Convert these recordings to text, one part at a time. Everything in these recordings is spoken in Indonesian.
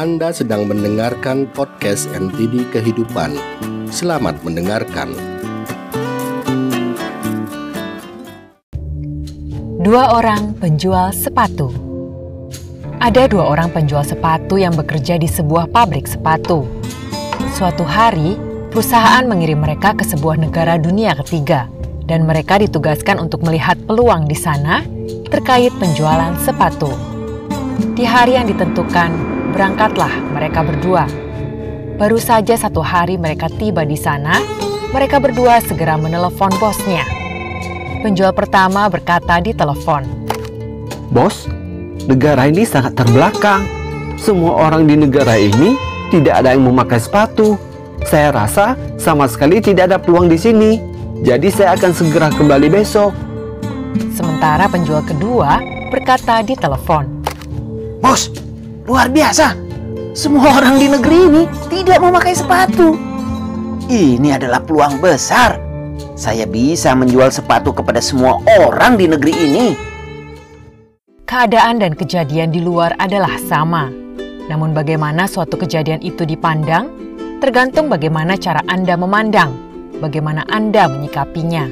Anda sedang mendengarkan podcast NTD Kehidupan. Selamat mendengarkan. Dua orang penjual sepatu. Ada dua orang penjual sepatu yang bekerja di sebuah pabrik sepatu. Suatu hari, perusahaan mengirim mereka ke sebuah negara dunia ketiga, dan mereka ditugaskan untuk melihat peluang di sana terkait penjualan sepatu. Di hari yang ditentukan, berangkatlah mereka berdua. Baru saja satu hari mereka tiba di sana, mereka berdua segera menelepon bosnya. Penjual pertama berkata di telepon, Bos, negara ini sangat terbelakang. Semua orang di negara ini tidak ada yang memakai sepatu. Saya rasa sama sekali tidak ada peluang di sini. Jadi saya akan segera kembali besok. Sementara penjual kedua berkata di telepon, Bos, luar biasa. Semua orang di negeri ini tidak memakai sepatu. Ini adalah peluang besar. Saya bisa menjual sepatu kepada semua orang di negeri ini. keadaan dan kejadian di luar adalah sama. Namun bagaimana suatu kejadian itu dipandang, tergantung bagaimana cara Anda memandang, bagaimana Anda menyikapinya.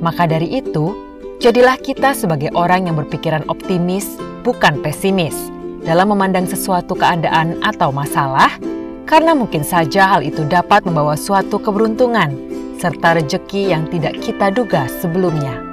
Maka dari itu, jadilah kita sebagai orang yang berpikiran optimis, bukan pesimis, dalam memandang sesuatu keadaan atau masalah, karena mungkin saja hal itu dapat membawa suatu keberuntungan serta rejeki yang tidak kita duga sebelumnya.